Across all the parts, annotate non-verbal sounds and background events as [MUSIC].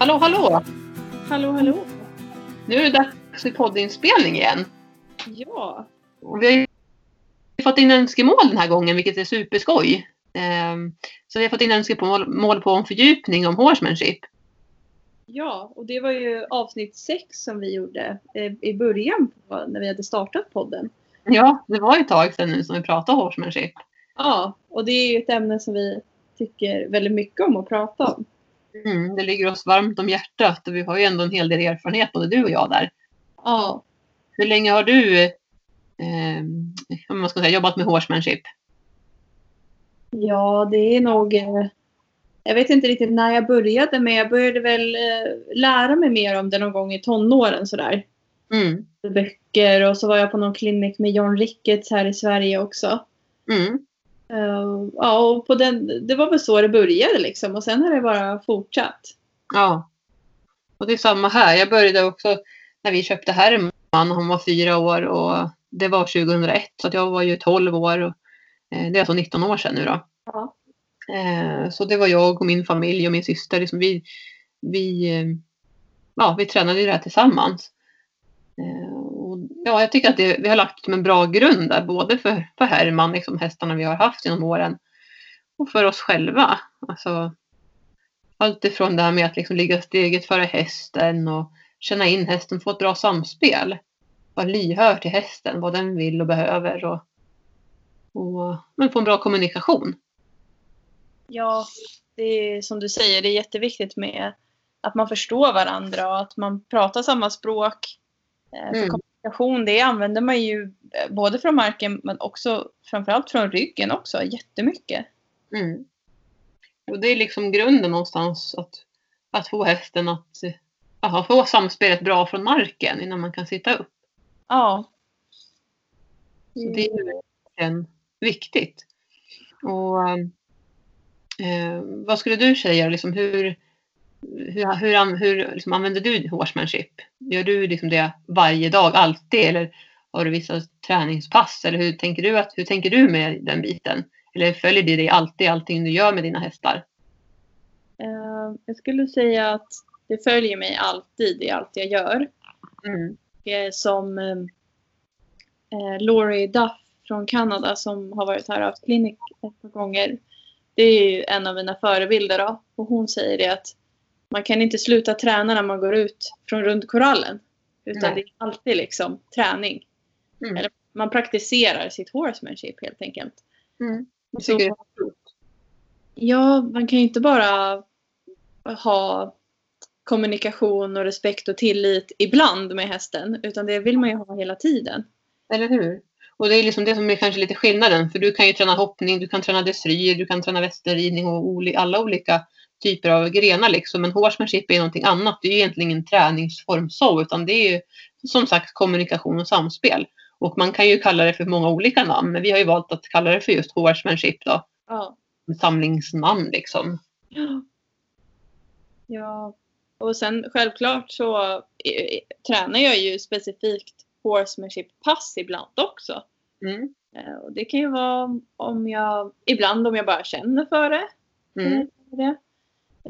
Hallå, hallå! Hallå, hallå! Nu är det dags för poddinspelning igen. Ja, vi har fått in önskemål den här gången, vilket är superskoj. Ehm, Så vi har fått in önskemål på en fördjupning om horsemanship. ja, och det var ju avsnitt sex som vi gjorde eh, i början på, när vi hade startat podden. Ja, det var ju ett tag sedan nu som vi pratade horsemanship. Ja, och det är ju ett ämne som vi tycker väldigt mycket om att prata om. Mm, det ligger oss varmt om hjärtat och vi har ju ändå en hel del erfarenhet, både du och jag där. Ja, Hur länge har du eh, man ska säga, jobbat med horsemanship? ja det är nog... eh, Jag vet inte riktigt när jag började, men jag började väl eh, lära mig mer om det någon gång i tonåren sådär. Mm, Böcker och så var jag på någon klinik med John Ricketts här i Sverige också. mm, ja, och på den, det var väl så det började liksom och sen har det bara fortsatt. ja. Och det är samma här. Jag började också när vi köpte Herman. Han var fyra år och det var 2001 så att jag var ju 12 år. Och, eh, det är alltså 19 år sedan nu då. Ja. Eh, så det var jag och min familj och min syster. Liksom vi, vi, eh, ja, vi tränade ju det här tillsammans. Ja, jag tycker att det, vi har lagt en bra grund där, både för, för Herman, liksom hästarna vi har haft genom åren, och för oss själva. Alltså, allt ifrån det här med att liksom ligga steget före hästen och känna in hästen, få ett bra samspel. Vara lyhörd till hästen, vad den vill och behöver. Och, och men få en bra kommunikation. Ja, det är som du säger, det är jätteviktigt med att man förstår varandra och att man pratar samma språk. Eh, Mm. Kommunikation, det använder man ju eh, både från marken men också framförallt från ryggen också jättemycket. Mm. Och det är liksom grunden någonstans att, att få hästen att aha, få samspelet bra från marken innan man kan sitta upp. Ja. Så det är verkligen viktigt. Och, eh, vad skulle du säga, liksom hur, hur, hur, hur liksom, använder du horsemanship? Gör du liksom det varje dag, alltid? Eller har du vissa träningspass? Eller hur tänker du, att, hur tänker du med den biten? Eller följer det dig alltid, allting du gör med dina hästar? Eh, Jag skulle säga att det följer mig alltid i allt jag gör. Mm. som eh, eh, Laurie Duff från Kanada som har varit här och haft klinik ett par gånger. Det är ju en av mina förebilder då. Och hon säger det att man kan inte sluta träna när man går ut från rundkorallen. Utan Nej. det är alltid liksom träning. Mm. Eller man praktiserar sitt horsemanship helt enkelt. Mm. Jag Så- tycker det är klokt. Ja, man kan ju inte bara ha kommunikation och respekt och tillit ibland med hästen. Utan det vill man ju ha hela tiden. Eller hur? Och det är liksom det som är kanske lite skillnaden. För du kan ju träna hoppning, du kan träna dressyr, du kan träna västerridning och alla olika typer av grenar liksom. Men horsemanship är någonting annat. Det är ju egentligen ingen träningsform så, utan det är ju som sagt kommunikation och samspel. Och man kan ju kalla det för många olika namn, men vi har ju valt att kalla det för just horsemanship då. Ja. Samlingsnamn liksom. Ja. Ja. Och sen självklart så eh, tränar jag ju specifikt horsemanship-pass ibland också. Mm. Eh, och det kan ju vara om jag, ibland om jag bara känner för det. Mm. det.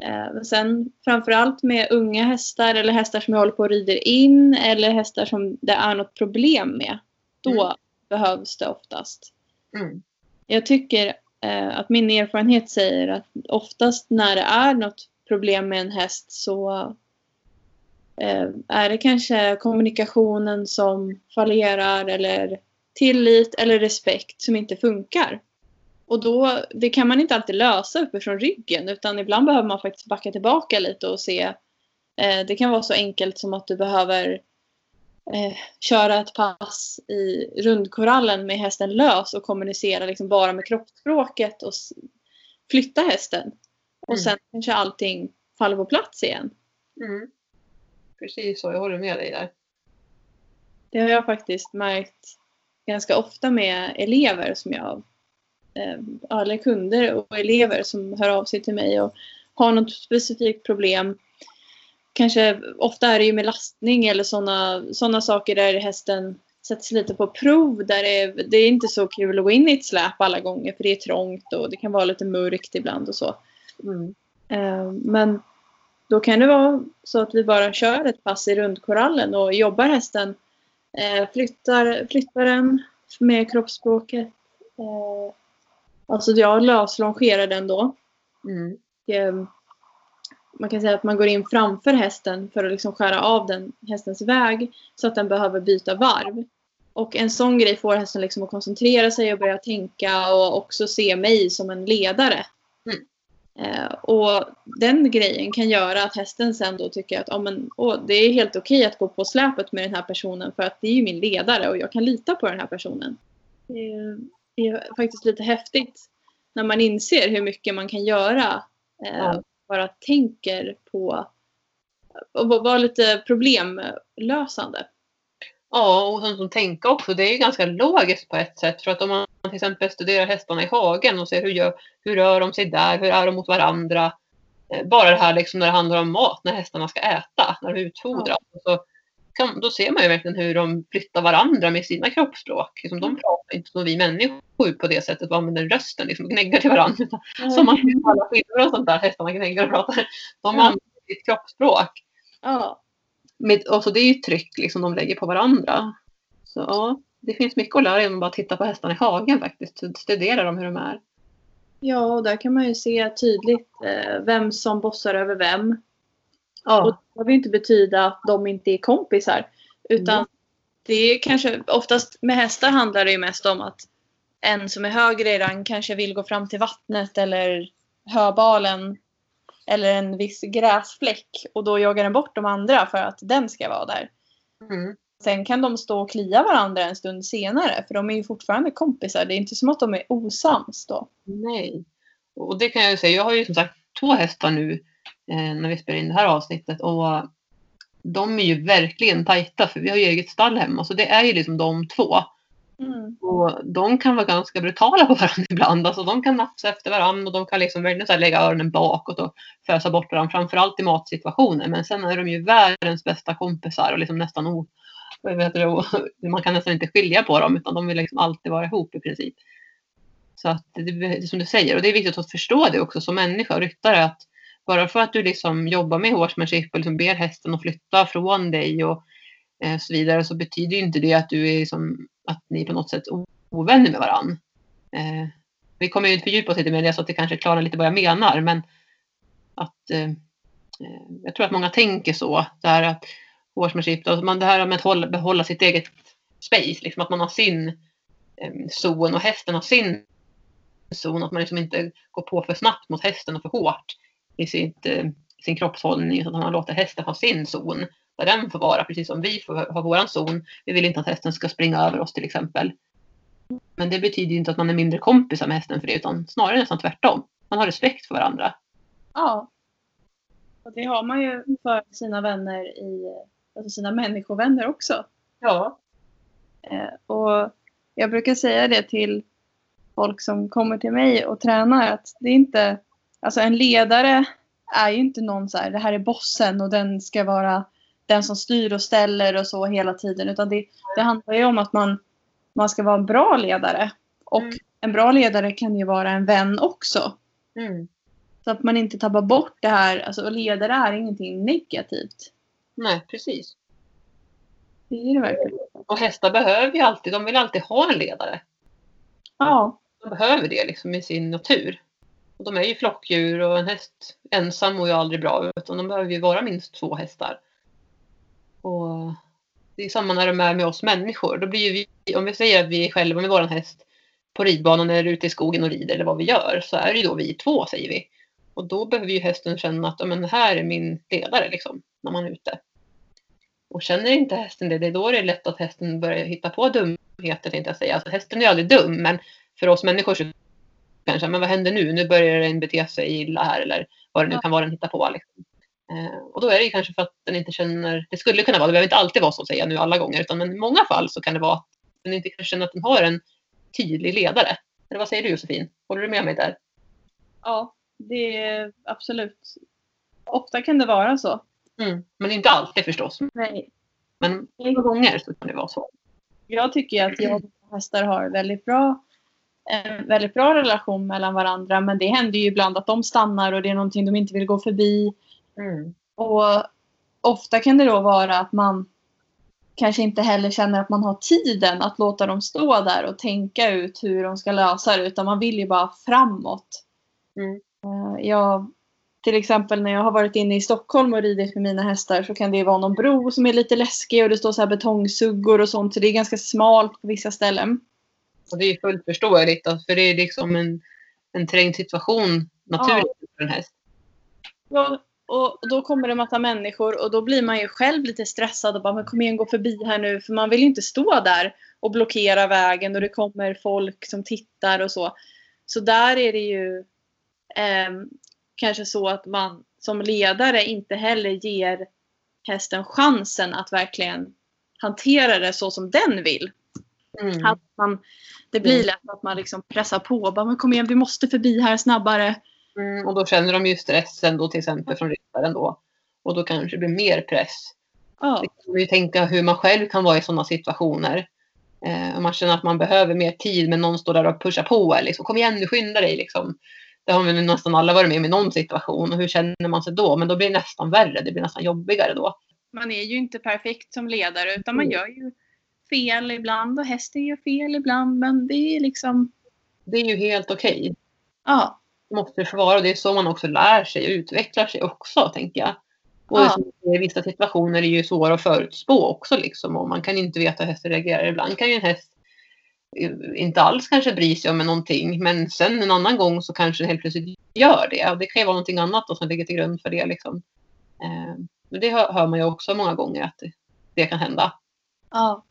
Eh, men sen framförallt med unga hästar eller hästar som jag håller på och rider in eller hästar som det är något problem med. Då Mm. behövs det oftast. Mm. Jag tycker eh, att min erfarenhet säger att oftast när det är något problem med en häst så eh, är det kanske kommunikationen som fallerar eller tillit eller respekt som inte funkar. Och då, det kan man inte alltid lösa uppifrån ryggen utan ibland behöver man faktiskt backa tillbaka lite och se. Eh, det kan vara så enkelt som att du behöver eh, köra ett pass i rundkorallen med hästen lös och kommunicera liksom bara med kroppsspråket och flytta hästen. Och Mm. sen kanske allting faller på plats igen. Mm. Precis så, jag håller med dig där. Det har jag faktiskt märkt ganska ofta med elever som jag, eh, eller kunder och elever som hör av sig till mig och har något specifikt problem. Kanske ofta är det ju med lastning eller sådana såna saker där hästen sätts lite på prov. Där det, är, det är inte så kul att gå in i ett släp alla gånger för det är trångt och det kan vara lite mörkt ibland och så. Mm. Eh, Men då kan det vara så att vi bara kör ett pass i rundkorallen och jobbar hästen. Eh, flyttar, flyttar den med kroppsspråket. Eh, alltså jag löslongerar den då. Mm. Och, eh, man kan säga att man går in framför hästen för att liksom skära av den hästens väg så att den behöver byta varv. Och en sån grej får hästen liksom att koncentrera sig och börja tänka och också se mig som en ledare. Mm. Eh, och den grejen kan göra att hästen sen då tycker att oh, men, oh, det är helt okej att gå på släpet med den här personen för att det är ju min ledare och jag kan lita på den här personen. Det är, det är faktiskt lite häftigt när man inser hur mycket man kan göra. Eh, Ja. Bara tänker på och vara lite problemlösande. Ja, och som, som tänka också, det är ju ganska logiskt på ett sätt. För att om man till exempel studerar hästarna i hagen och ser hur, gör, hur rör de sig där, hur är de mot varandra. Eh, Bara det här liksom när det handlar om mat, när hästarna ska äta, när de utfodras. Så kan, då ser man ju verkligen hur de flyttar varandra med sina kroppsspråk. Liksom, de pratar inte som vi människor på det sättet och använder rösten, liksom, gnäggar till varandra. Utan Som man ser på alla filmer och sånt där, hästarna gnäggar och pratar. De Ja. använder sitt kroppsspråk. Ja, Med, och så det är ju tryck liksom de lägger på varandra. Så ja, det finns mycket att lära genom att bara titta på hästarna i hagen faktiskt. Studera dem hur de är. ja och där kan man ju se tydligt eh, vem som bossar över vem. Och Ja, det behöver ju inte betyda att de inte är kompisar. Utan Mm. det är kanske oftast med hästar handlar det ju mest om att en som är högre i rang kanske vill gå fram till vattnet eller höbalen eller en viss gräsfläck och då jagar den bort de andra för att den ska vara där. mm. Sen kan de stå och klia varandra en stund senare för de är ju fortfarande kompisar. Det är inte som att de är osams då. nej. Och det kan jag ju säga. Jag har ju som sagt två hästar nu när vi spelar in det här avsnittet. Och de är ju verkligen tajta för vi har ju eget stall hemma. Så det är ju liksom de två. Och de kan vara ganska brutala på varandra [LAUGHS] ibland. Alltså de kan nafsa efter varandra och de kan liksom verkligen så lägga öronen bakåt och fösa bort varandra. Framförallt i matsituationer. Men sen är de ju världens bästa kompisar och liksom nästan o... o- [LAUGHS] Man kan nästan inte skilja på dem utan de vill liksom alltid vara ihop i princip. Så att det, det är som du säger och det är viktigt att förstå det också som människa och ryttare att bara för att du liksom jobbar med horsemanship och liksom ber hästen att flytta från dig och eh, så vidare så betyder ju inte det att du är liksom, att ni på något sätt är ovänner med varandra. Eh, vi kommer ju inte fördjupa oss lite mer i det så att det kanske klarar lite vad jag menar men att eh, eh, jag tror att många tänker så. Det här att horsemanship, alltså man, det här med att hålla, behålla sitt eget space, liksom att man har sin eh, zon och hästen har sin zon. Att man liksom inte går på för snabbt mot hästen och för hårt i sitt, eh, sin kroppshållning utan att man låter hästen ha sin zon där den får vara precis som vi får ha våran zon. Vi vill inte att hästen ska springa över oss till exempel. Men det betyder inte att man är mindre kompisar med hästen för det utan snarare nästan tvärtom. Man har respekt för varandra. Ja. Och det har man ju för sina vänner i, alltså sina människovänner också. Ja. Eh, och jag brukar säga det till folk som kommer till mig och tränar att det är inte, alltså en ledare är ju inte någon så här, det här är bossen och den ska vara den som styr och ställer och så hela tiden. Utan det, det handlar ju om att man, man ska vara en bra ledare. Och Mm. en bra ledare kan ju vara en vän också. Mm. Så att man inte tappar bort det här. Alltså och ledare är ingenting negativt. Nej, precis. Det är det verkligen. Och hästar behöver ju alltid, de vill alltid ha en ledare. Ja. De behöver det liksom i sin natur. Och de är ju flockdjur och en häst ensam mår ju aldrig bra utan de behöver ju vara minst två hästar. Och det är samma när de är med oss människor. Då blir ju vi, om vi säger att vi är själva med vår häst på ridbanan eller ute i skogen och rider eller vad vi gör så är det ju då vi två säger vi. Och då behöver ju hästen känna att men här är min ledare liksom när man är ute. Och känner inte hästen det, det är då det är lätt att hästen börjar hitta på dumheter tänkte jag säga. Alltså, hästen är ju aldrig dum men för oss människor så kanske, men vad händer nu? Nu börjar den bete sig illa här eller vad det nu kan vara den hittar på. Liksom. Eh, och då är det kanske för att den inte känner, det skulle kunna vara, det behöver inte alltid vara så att säga nu alla gånger, utan men i många fall så kan det vara att den inte kanske känner att den har en tydlig ledare. Eller vad säger du Josefin? Håller du med mig där? Ja, det är absolut. Ofta kan det vara så. Mm. Men inte alltid förstås. Nej. Men många gånger så kan det vara så. Jag tycker att jag och hästar har väldigt bra, en väldigt bra relation mellan varandra. Men det händer ju ibland att de stannar och det är någonting de inte vill gå förbi. Mm. Och ofta kan det då vara att man kanske inte heller känner att man har tiden att låta dem stå där och tänka ut hur de ska lösa det utan man vill ju bara framåt. Mm. Eh, Jag, till exempel när jag har varit inne i Stockholm och ridit med mina hästar så kan det vara någon bro som är lite läskig och det står så här betongsuggor och sånt så det är ganska smalt på vissa ställen. Och det är fullt förståeligt för det är liksom en, en trängd situation naturligt för en häst. Ja, och då kommer det en massa människor och då blir man ju själv lite stressad och bara men kom igen gå förbi här nu för man vill ju inte stå där och blockera vägen och det kommer folk som tittar och så. Så där är det ju ehm, kanske så att man som ledare inte heller ger hästen chansen att verkligen hantera det så som den vill. Mm. Att man, det blir Mm. lätt att man liksom pressar på bara men kom igen vi måste förbi här snabbare. Mm, och då känner de ju stressen då till exempel från ryttaren då. Och då kanske det blir mer press. Ja. Det kan man ju tänka hur man själv kan vara i sådana situationer. Eh, om man känner att man behöver mer tid men någon står där och pushar på. Liksom, Kom igen nu, skynda dig. Liksom. Det har väl nästan alla varit med om i någon situation. Och hur känner man sig då? Men då blir det nästan värre. Det blir nästan jobbigare då. man är ju inte perfekt som ledare utan man Mm. gör ju fel ibland och hästen gör fel ibland men det är liksom, Det är ju helt okej. ja. Det måste det få vara. Det är så man också lär sig och utvecklar sig också, tänker jag. Och Ja. i vissa situationer är ju svåra att förutspå också. Liksom. Och man kan inte veta hur hästen reagerar. Ibland kan ju en häst eh, inte alls kanske bry sig om någonting. Men sen en annan gång så kanske den helt plötsligt gör det. Och det kan ju vara någonting annat då som ligger till grund för det. Liksom. Eh, men det hör, man ju också många gånger att det kan hända. ja.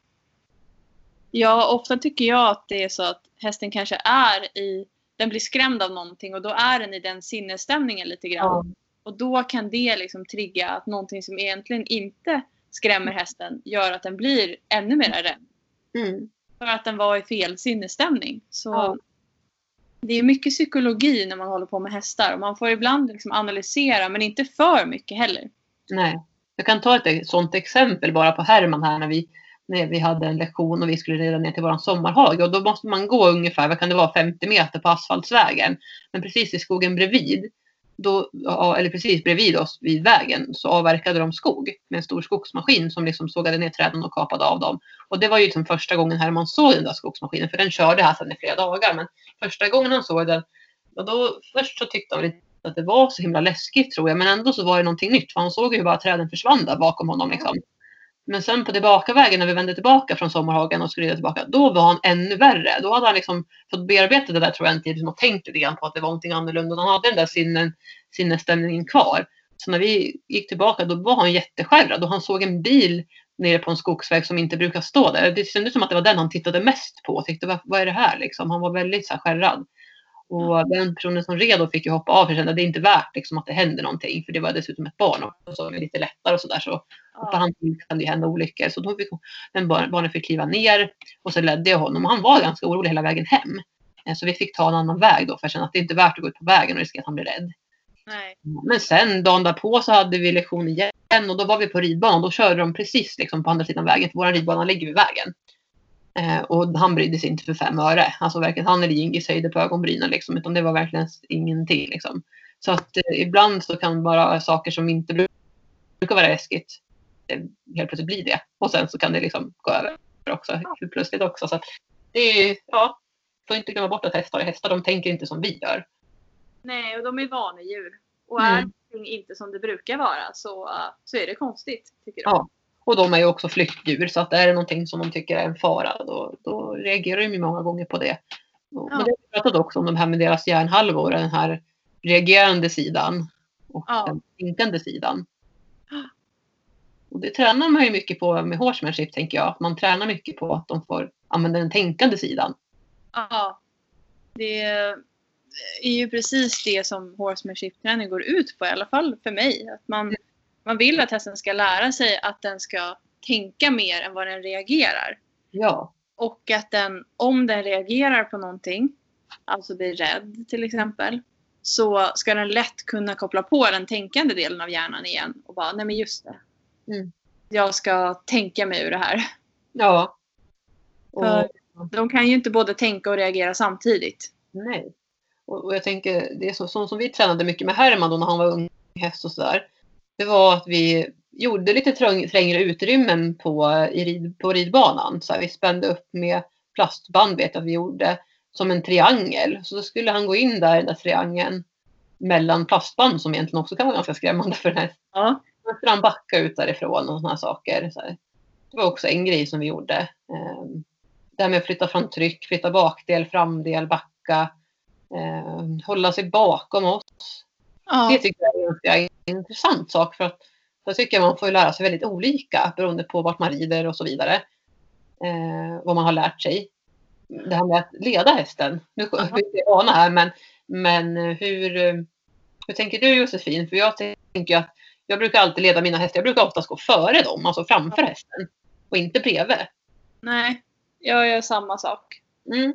Ja, ofta tycker jag att det är så att hästen kanske är i, den blir skrämd av någonting och då är den i den sinnesstämningen lite grann. Och då kan det liksom trigga att någonting som egentligen inte skrämmer hästen gör att den blir ännu mer rädd. Mm. För att den var i fel sinnesstämning. Så Ja. Det är mycket psykologi när man håller på med hästar. Och man får ibland liksom analysera men inte för mycket heller. Nej. Jag kan ta ett sånt exempel bara på Herman här när vi, när vi hade en lektion och vi skulle rida ner till vår sommarhage. Och då måste man gå ungefär, vad kan det vara, 50 meter på asfaltsvägen. Men precis i skogen bredvid, då, eller precis bredvid oss vid vägen, så avverkade de skog med en stor skogsmaskin som liksom sågade ner träden och kapade av dem. Och det var ju liksom första gången Herman såg den där skogsmaskinen, för den körde här sedan i flera dagar. Men första gången han såg den, och då först så tyckte han att det var så himla läskigt tror jag. Men ändå så var det någonting nytt. För han såg ju hur bara träden försvann där bakom honom. Liksom. Men sen på tillbakavägen när vi vände tillbaka från sommarhagen och skulle rida tillbaka. Då var han ännu värre. Då hade han liksom fått bearbeta det där tror jag en tid. Liksom, och tänkt lite grann på att det var någonting annorlunda. Han hade den där sinnen, sinnesstämningen kvar. Så när vi gick tillbaka då var han jätteskärrad. Och han såg en bil nere på en skogsväg som inte brukar stå där. Det kändes som att det var den han tittade mest på. Och tyckte vad, vad är det här liksom? Han var väldigt så här skärrad. Och den personen som red då fick ju hoppa av för kände att det är inte värt liksom, att det händer någonting. För det var dessutom ett barn och så lite lättare och sådär. Så på hans tid kan det hända olyckor. Så då fick den barn, barnen fick kliva ner och så ledde jag honom. Och han var ganska orolig hela vägen hem. Eh, Så vi fick ta en annan väg då för jag kände att det inte är värt att gå ut på vägen och riskera att han blir rädd. Nej. Men sen dagen därpå så hade vi lektion igen och då var vi på ridbanan. Då körde de precis liksom på andra sidan vägen. För vår ridbana ligger vid vägen. Eh, och han brydde sig inte för fem öre. Alltså verkligen han eller Gingis höjde på ögonbrynen liksom. Utan det var verkligen ingenting liksom. Så att eh, ibland så kan bara saker som inte bru- brukar vara läskigt eh, helt plötsligt bli det. Och sen så kan det liksom gå över också. helt Plötsligt också. Så att det är, ja. Får inte glömma bort att hästar är hästar. De tänker inte som vi gör. Nej, och de är vanedjur. Och Mm. är någonting inte som det brukar vara så, uh, så är det konstigt, tycker de. Ja. Och de är ju också flyktdjur så att är det någonting som de tycker är en fara då, då reagerar de ju många gånger på det. Ja. Men det pratat också om de här med deras hjärnhalvor, den här reagerande sidan och Ja. den tänkande sidan. Och det tränar man ju mycket på med horsemanship tänker jag. Man tränar mycket på att de får använda den tänkande sidan. Ja. Det är ju precis det som horsemanship-träning går ut på, i alla fall för mig. Att man, man vill att hästen ska lära sig att den ska tänka mer än vad den reagerar. Ja, Och att den, om den reagerar på någonting, alltså blir rädd till exempel, så ska den lätt kunna koppla på den tänkande delen av hjärnan igen och bara, nej men just det. Mm. Jag ska tänka mig ur det här. ja. Och, För de kan ju inte både tänka och reagera samtidigt. Nej. Och, och jag tänker, det är så, så som vi tränade mycket med Herman då när han var ung häst och sådär. Det var att vi gjorde lite trängre utrymmen på, i rid, på ridbanan. Så vi spände upp med plastband vet jag vi gjorde som en triangel. Så då skulle han gå in där i den där triangeln mellan plastband som egentligen också kan vara ganska skrämmande för en häst. Ja. Då skulle han backa ut därifrån och sådana saker. Så det var också en grej som vi gjorde. Ehm, det här med att flytta fram tryck, flytta bakdel, framdel, backa. Eh, hålla sig bakom oss. Ja. Det tycker jag är en ganska intressant sak för att jag tycker man får lära sig väldigt olika beroende på vart man rider och så vidare. Eh, vad man har lärt sig. Det här med att leda hästen. Nu får vi ana här men, men hur, hur tänker du Josefin? För jag tänker att jag brukar alltid leda mina hästar. Jag brukar oftast gå före dem, alltså framför hästen. Och inte bredvid. Nej, jag gör samma sak. Mm.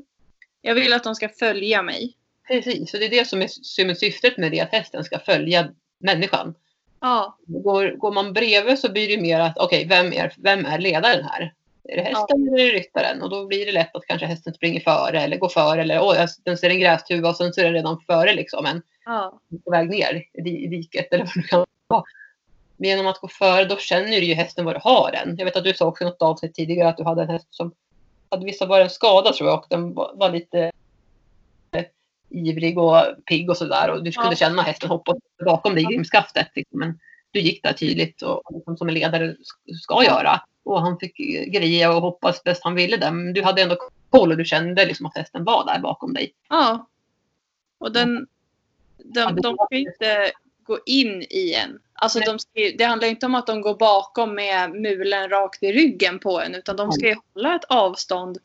Jag vill att de ska följa mig. Precis, och det är det som är syftet med det, att hästen ska följa människan. Ja. Går, går man bredvid så blir det mer att, okej, okay, vem, är, vem är ledaren här? Är det hästen ja. eller är det ryttaren? Och då blir det lätt att kanske hästen springer före eller går före eller oj, den ser en grästuva och sen så är den redan före liksom. En, ja. På väg ner i diket eller vad det kan vara. Men genom att gå före då känner du ju hästen var du har den. Jag vet att du sa också i något avsnitt tidigare att du hade en häst som hade vissa var en skada tror jag och den var, var lite ivrig och pigg och sådär och du kunde ja. känna hästen hoppa bakom dig i grimskaftet. Liksom. Men du gick där tydligt och liksom, som en ledare ska göra. Och han fick greja och hoppas bäst han ville där. Men du hade ändå koll och du kände liksom att hästen var där bakom dig. Ja. Och den, de, de ska inte gå in i en. Alltså de ska, det handlar inte om att de går bakom med mulen rakt i ryggen på en utan de ska ju hålla ett avstånd.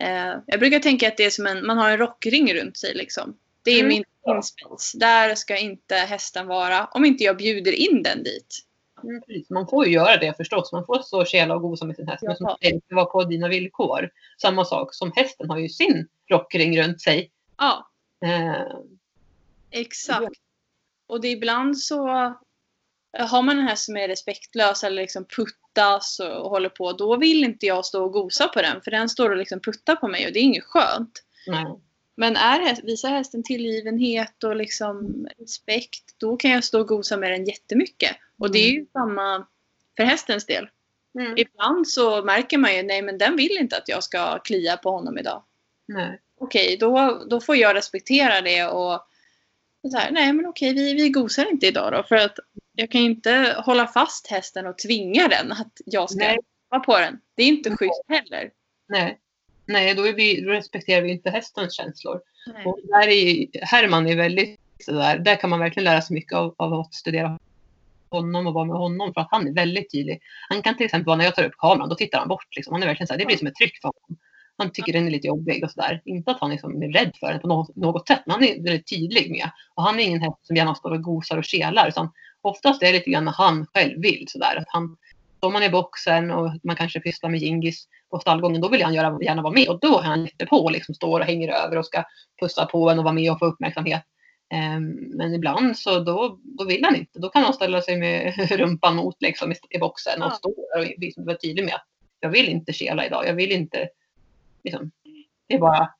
Eh, jag brukar tänka att det är som en, man har en rockring runt sig liksom. Det är mm. min inspets. Där ska inte hästen vara om inte jag bjuder in den dit. Mm, man får ju göra det förstås. Man får stå och kela och gosa med sin häst. Men som det var på dina villkor. Samma sak som hästen har ju sin rockring runt sig. Ja. Eh. Exakt. Och det är ibland så har man en häst som är respektlös eller liksom puttas och håller på, då vill inte jag stå och gosa på den för den står och liksom puttar på mig och det är inget skönt. Nej. Men är, visar hästen tillgivenhet och liksom respekt, då kan jag stå och gosa med den jättemycket. Och det är ju mm. samma för hästens del. Mm. Ibland så märker man ju, nej men den vill inte att jag ska klia på honom idag. Nej. Okej, då, då får jag respektera det och så här, nej men okej, vi, vi gosar inte idag då. För att jag kan inte hålla fast hästen och tvinga den att jag ska vara på den. Det är inte schysst heller. Nej, nej då, vi, då respekterar vi inte hästens känslor. Och där är, Herman är väldigt sådär, där kan man verkligen lära sig mycket av, av att studera honom och vara med honom för att han är väldigt tydlig. Han kan till exempel vara när jag tar upp kameran, då tittar han bort. Liksom. Han är verkligen så här, det blir som ett tryck för honom. Han tycker den är lite jobbig och sådär. Inte att han liksom är rädd för den på något, något sätt, men han är väldigt tydlig med. Och han är ingen häst som gärna står och gosar och kelar, utan oftast är det lite grann när han själv vill sådär. Att han, om man är i boxen och man kanske pysslar med Gingis på stallgången, då vill han göra, gärna vara med och då är han jättepå och liksom står och hänger över och ska pussa på en och vara med och få uppmärksamhet. Um, men ibland så då, då vill han inte. Då kan han ställa sig med [LAUGHS] rumpan mot liksom, i, boxen och stå där och liksom vara tydlig med att jag vill inte kela idag. Jag vill inte liksom, det är bara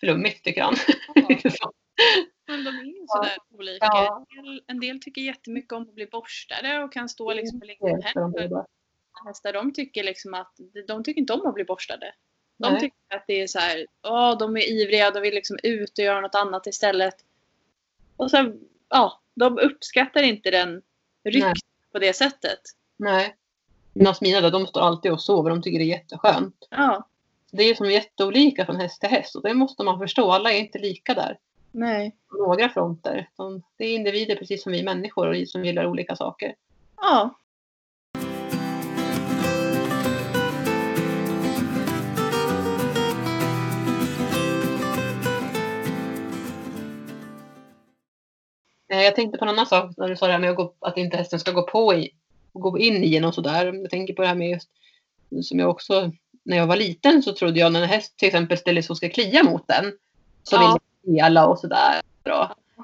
flummigt tycker han. Ja. [LAUGHS] Men de är ju sådär ja. olika. Ja. En, del, en del tycker jättemycket om att bli borstade och kan stå liksom på längden hem. Hästar de tycker liksom att de tycker inte om att bli borstade. De Nej. tycker att det är så här, åh, de är ivriga, de vill liksom ut och göra något annat istället. Och sen, ja, de uppskattar inte den ryck på det sättet. Nej. Mina de står alltid och sover, de tycker det är jätteskönt. Ja det är som jätteolika från häst till häst och det måste man förstå. Alla är inte lika där. Nej. På några fronter. Det är individer precis som vi människor och som gillar olika saker. Ja. Eh, jag tänkte på en annan sak när du sa det här med att, gå, att inte hästen ska gå på i, gå in i en och sådär. Jag tänker på det här med just som jag också när jag var liten så trodde jag när en häst till exempel ställer sig och ska klia mot den så ja. vill spela och sådär.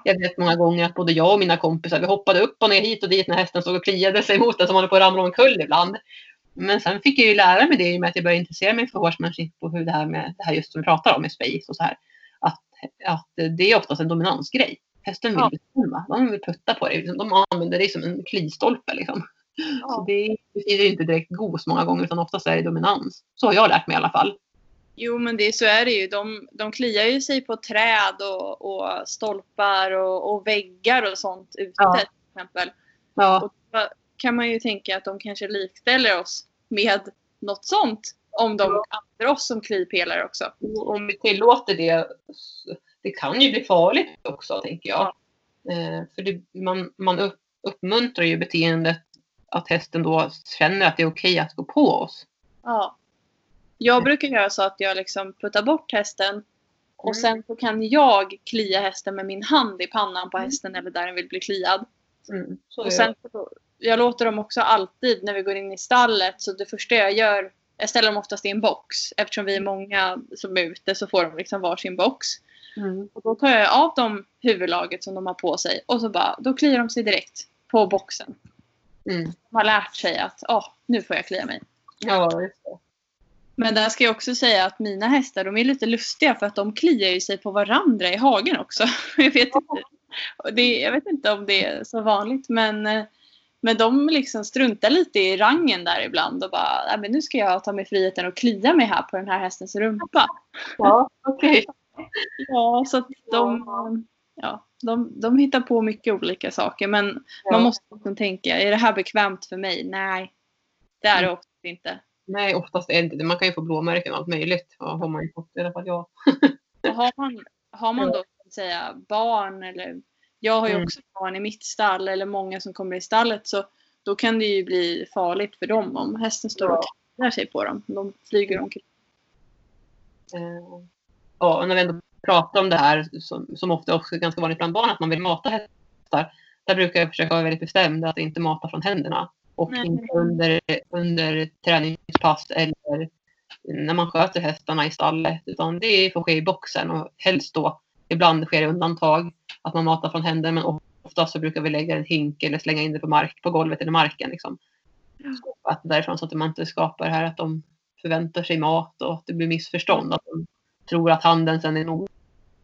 Jag vet många gånger att både jag och mina kompisar vi hoppade upp och ner hit och dit när hästen stod och kliade sig mot den som håller på att ramla omkull ibland. Men sen fick jag ju lära mig det i och med att jag började intressera mig för horsemanship och hur det här med det här just som vi pratar om med space och så här. Att, att det är oftast en dominansgrej. hästen vill Ja. bestämma. De vill putta på dig. De använder dig som en klistolpe. Liksom. Så Ja. det betyder inte direkt gos många gånger utan oftast är det dominans. Så har jag lärt mig i alla fall. Jo, men det, så är det ju. De, de kliar ju sig på träd och, och stolpar och, och väggar och sånt ute Ja. till exempel. Ja, Och då kan man ju tänka att de kanske likställer oss med något sånt om de använder oss som klipelare också. om vi tillåter det, det kan ju bli farligt också tänker jag. Eh, för det, man, man upp, uppmuntrar ju beteendet att hästen då känner att det är okej att gå på oss. Ja. Jag brukar göra så att jag liksom puttar bort hästen och Mm. sen så kan jag klia hästen med min hand i pannan på hästen eller där den vill bli kliad. Mm. Och sen, jag låter dem också alltid när vi går in i stallet så det första jag gör jag ställer dem oftast i en box. Eftersom vi är många som är ute så får de liksom varsin box. Mm. Och då tar jag av dem huvudlaget som de har på sig och så bara, då kliar de sig direkt på boxen. Mm. De har lärt sig att oh, nu får jag klia mig. Ja, just det. Men där ska jag också säga att mina hästar de är lite lustiga för att de kliar ju sig på varandra i hagen också. [LAUGHS] Jag vet inte, det, jag vet inte om det är så vanligt men, men de liksom struntar lite i rangen där ibland och bara "Nej, men nu ska jag ta mig friheten och klia mig här på den här hästens rumpa. Ja, okej. [LAUGHS] Ja, så att de, ja, de, de hittar på mycket olika saker men man måste också tänka, är det här bekvämt för mig? Nej, det är det Mm. också inte. Nej, oftast är det inte det. Man kan ju få blåmärken och allt möjligt. Ja, har man ju fått i alla fall jag. [LAUGHS] Har man, har man då säga, barn eller jag har ju Mm. också barn i mitt stall eller många som kommer i stallet så då kan det ju bli farligt för dem om hästen står och kliar sig på dem. De flyger omkring. Eh, Ja, och när vi ändå pratar om det här som, som ofta också är ganska vanligt bland barn att man vill mata hästar. Där brukar jag försöka vara väldigt bestämd att inte mata från händerna. Och Nej. inte under, under träningspass eller när man sköter hästarna i stallet. Utan det får ske i boxen och helst då, ibland sker det undantag, att man matar från händerna. Men oftast så brukar vi lägga en hink eller slänga in det på, mark, på golvet eller marken. Liksom. Att därifrån så att man inte skapar det här att de förväntar sig mat och att det blir missförstånd. Att de tror att handen sen är nog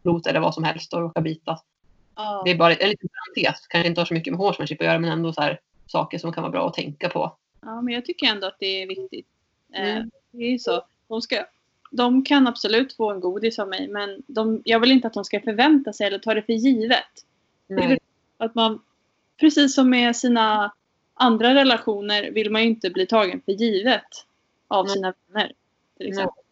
rot eller vad som helst och råkar bita. Ja. Det är bara en liten parentes. Kanske inte har så mycket med horsemanship att göra men ändå så här saker som kan vara bra att tänka på. ja, men jag tycker ändå att det är viktigt. Eh, Mm. Det är ju så. De, ska, de kan absolut få en godis av mig men de, jag vill inte att de ska förvänta sig eller ta det för givet. Det att man, precis som med sina andra relationer vill man ju inte bli tagen för givet av sina vänner. Till exempel.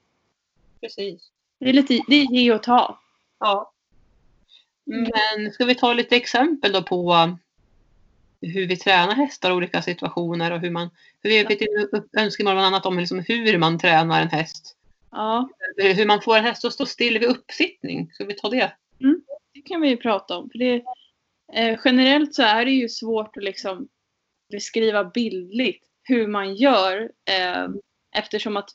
Precis. Det är lite det är ge och ta. Ja. Men ska vi ta lite exempel då på um, hur vi tränar hästar i olika situationer och hur man, hur vi fick önskemål bland annat om liksom hur man tränar en häst. Ja, Hur man får en häst att stå still vid uppsittning. Ska vi ta det? det kan vi ju prata om. För det, eh, generellt så är det ju svårt att liksom beskriva bildligt hur man gör eh, eftersom att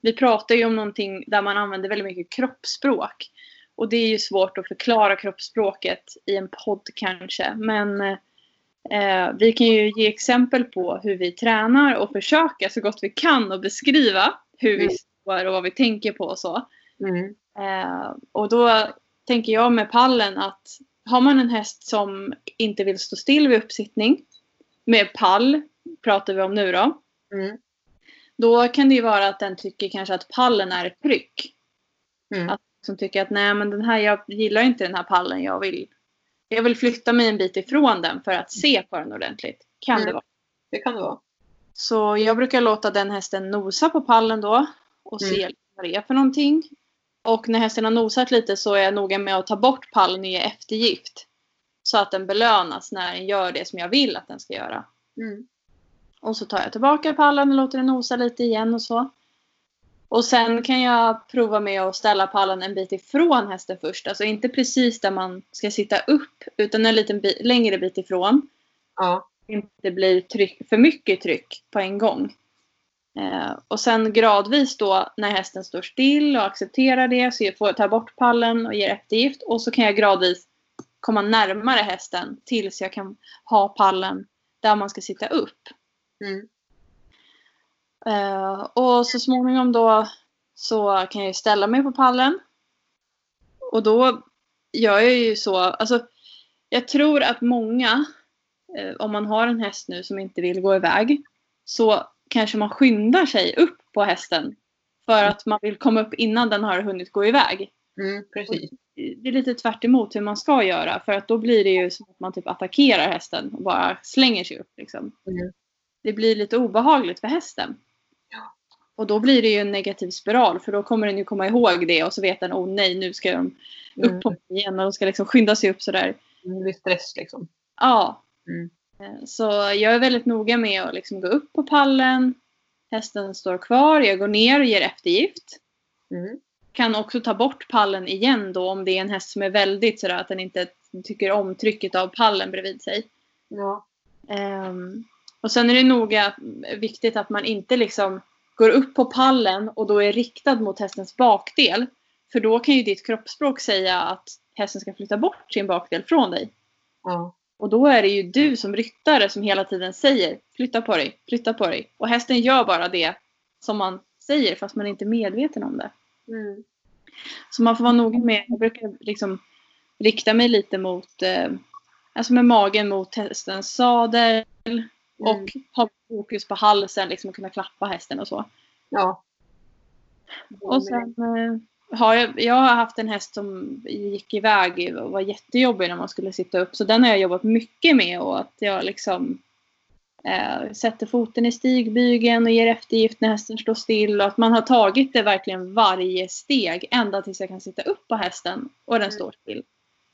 vi pratar ju om någonting där man använder väldigt mycket kroppsspråk. Och det är ju svårt att förklara kroppsspråket i en podd kanske. Men eh, vi kan ju ge exempel på hur vi tränar och försöka så gott vi kan att beskriva hur vi Mm. står och vad vi tänker på och så. Mm. Eh, och då tänker jag med pallen att har man en häst som inte vill stå still vid uppsittning med pall pratar vi om nu då. Mm. Då kan det ju vara att den tycker kanske att pallen är ett tryck. Mm. Att som tycker att nej men den här, jag gillar inte den här pallen. Jag vill, jag vill flytta mig en bit ifrån den för att se på den ordentligt. Kan Mm. det vara. Det kan det vara. Så jag brukar låta den hästen nosa på pallen då och Mm. se vad det är för någonting. Och när hästen har nosat lite så är jag noga med att ta bort pallen och ge eftergift. Så att den belönas när den gör det som jag vill att den ska göra. Mm. Och så tar jag tillbaka pallen och låter den nosa lite igen och så. Och sen kan jag prova med att ställa pallen en bit ifrån hästen först. Alltså inte precis där man ska sitta upp utan en liten bit, längre bit ifrån Ja. inte blir tryck, för mycket tryck på en gång. Eh, och sen gradvis då när hästen står still och accepterar det så jag får jag ta bort pallen och ger eftergift och så kan jag gradvis komma närmare hästen tills jag kan ha pallen där man ska sitta upp. Mm. Eh, och så småningom då så kan jag ju ställa mig på pallen. Och då gör jag ju så, alltså Jag tror att många, eh, om man har en häst nu som inte vill gå iväg, så kanske man skyndar sig upp på hästen för att man vill komma upp innan den har hunnit gå iväg. Mm, precis. Det är lite tvärt emot hur man ska göra för att då blir det ju som att man typ attackerar hästen och bara slänger sig upp. Liksom. Mm. Det blir lite obehagligt för hästen. Och då blir det ju en negativ spiral för då kommer den ju komma ihåg det och så vet den oh nej nu ska de Mm. upp på mig igen och de ska liksom skynda sig upp sådär. Det blir stress liksom. Ja. Mm. Eh, Så jag är väldigt noga med att liksom gå upp på pallen. Hästen står kvar, jag går ner och ger eftergift. Mm. Kan också ta bort pallen igen då om det är en häst som är väldigt sådär att den inte tycker om trycket av pallen bredvid sig. Ja. Ehm, och sen är det noga viktigt att man inte liksom går upp på pallen och då är riktad mot hästens bakdel. För då kan ju ditt kroppsspråk säga att hästen ska flytta bort sin bakdel från dig. Ja. Och då är det ju du som ryttare som hela tiden säger flytta på dig, flytta på dig. Och hästen gör bara det som man säger fast man inte är medveten om det. Mm. Så man får vara noga med, jag brukar liksom rikta mig lite mot, eh, alltså med magen mot hästens sadel och Mm. ha fokus på halsen, liksom kunna klappa hästen och så. Ja. Och sen eh, har jag, jag har haft en häst som gick iväg och var jättejobbig när man skulle sitta upp. Så den har jag jobbat mycket med och att jag liksom eh, sätter foten i stigbygeln och ger eftergift när hästen står still. Och att man har tagit det verkligen varje steg ända tills jag kan sitta upp på hästen och den Mm. står still.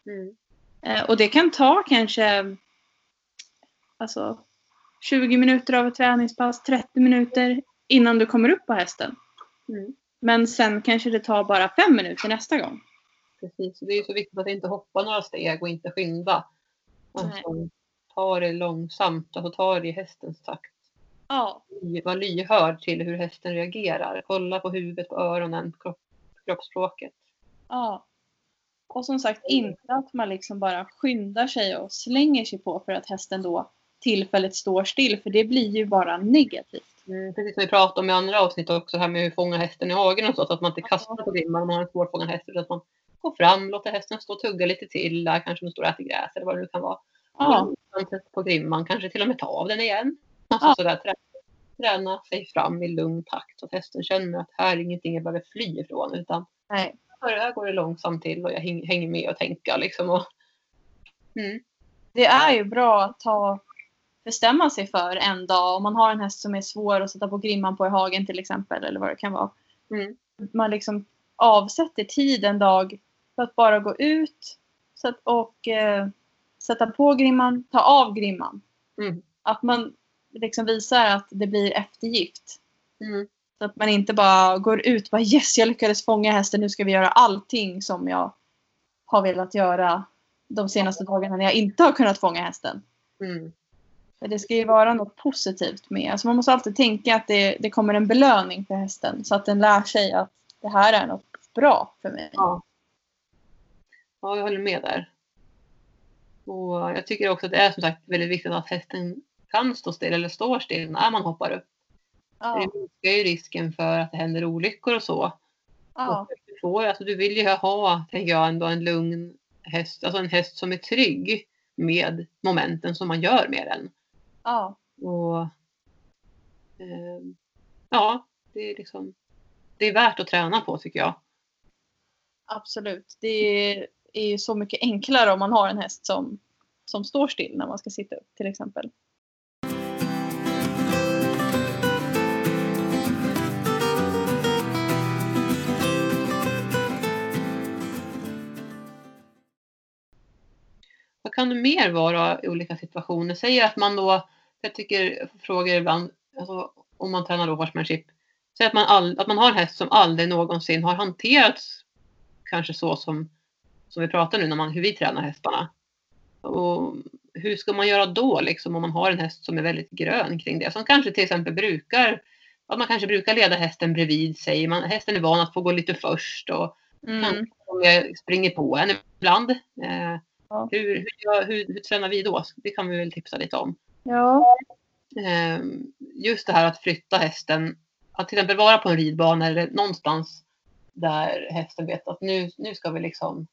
Mm. Eh, och det kan ta kanske alltså, 20 minuter av ett träningspass, 30 minuter innan du kommer upp på hästen. Mm. Men sen kanske det tar bara fem minuter nästa gång. Precis. Det är ju så viktigt att inte hoppa några steg och inte skynda. Alltså, ta det långsamt och ta det i hästens takt. Ja, Var lyhörd till hur hästen reagerar. Kolla på huvudet, på öronen, kropp, kroppsspråket. ja. Och som sagt inte att man liksom bara skyndar sig och slänger sig på för att hästen då tillfälligt står still. För det blir ju bara negativt. Mm, precis som vi pratade om i andra avsnitt också, det här med hur fånga hästen i hagen och så. Så att man inte kastar på grimman om man har en svårfångad häst. Utan att man går fram, låter hästen stå och tugga lite till. Där kanske den står och äter gräs eller vad det nu kan vara. Ja, på grimman, kanske till och med ta av den igen. Alltså Ja. sådär, trä, träna sig fram i lugn takt så att hästen känner att här är ingenting jag behöver fly ifrån. Utan nej. här, går det långsamt till och jag häng, hänger med och tänker liksom. Och, mm, Det är ju bra att ta, bestämma sig för en dag. Om man har en häst som är svår att sätta på grimman på i hagen till exempel. Eller vad det kan vara. mm, man liksom avsätter tid en dag för att bara gå ut så att, och eh, sätta på grimman, ta av grimman. mm, Att man liksom visar att det blir eftergift. mm, Så att man inte bara går ut och bara yes, jag lyckades fånga hästen, nu ska vi göra allting som jag har velat göra de senaste dagarna när jag inte har kunnat fånga hästen. mm. För det ska ju vara något positivt med. Alltså man måste alltid tänka att det, det kommer en belöning för hästen så att den lär sig att det här är något bra för mig. Ja. ja, jag håller med där. Och jag tycker också att det är som sagt väldigt viktigt att hästen kan stå still eller står still när man hoppar upp. Ja, Det minskar ju risken för att det händer olyckor och så. ja, Och du, får, alltså, du vill ju ha, tänker jag, ändå en lugn häst. Alltså en häst som är trygg med momenten som man gör med den. Ja, Och eh, ja, det är liksom det är värt att träna på tycker jag. absolut. Det är ju så mycket enklare om man har en häst som, som står still när man ska sitta upp till exempel. Kan det mer vara i olika situationer? Säg att man då, jag tycker, frågor ibland, alltså, om man tränar då horsemanship. Säg att man, all, att man har en häst som aldrig någonsin har hanterats kanske så som, som vi pratar nu, när man, hur vi tränar hästarna. Och hur ska man göra då liksom om man har en häst som är väldigt grön kring det? Som kanske till exempel brukar, att man kanske brukar leda hästen bredvid sig. Man, hästen är van att få gå lite först och Mm. jag springer på en ibland. Eh, Ja. hur, hur, hur, hur tränar vi då? Det kan vi väl tipsa lite om. Ja. Eh, just det här att flytta hästen. Att till exempel vara på en ridbana eller någonstans där hästen vet att nu, nu ska vi liksom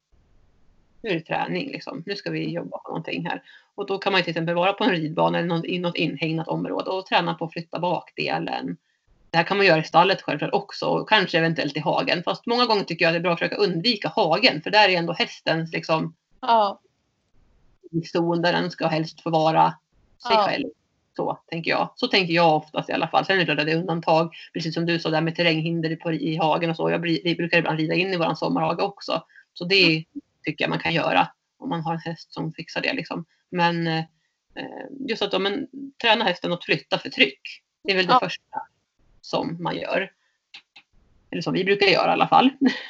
nu är det träning liksom. Nu ska vi jobba på någonting här. Och då kan man till exempel vara på en ridbana eller i något inhägnat område och träna på att flytta bakdelen. Det här kan man göra i stallet självklart också och kanske eventuellt i hagen. Fast många gånger tycker jag det är bra att försöka undvika hagen för där är ändå hästens liksom Ja. Zon där den ska helst få vara sig Ja. själv. Så tänker jag. Så tänker jag oftast i alla fall. Sen är det klart att det är undantag. Precis som du sa där med terränghinder på, i hagen och så. Jag vi brukar ibland rida in i våran sommarhage också. Så det tycker jag man kan göra. Om man har en häst som fixar det liksom. Men eh, just att men, träna hästen att flytta för tryck. Det är väl det Ja. första som man gör. Eller som vi brukar göra i alla fall.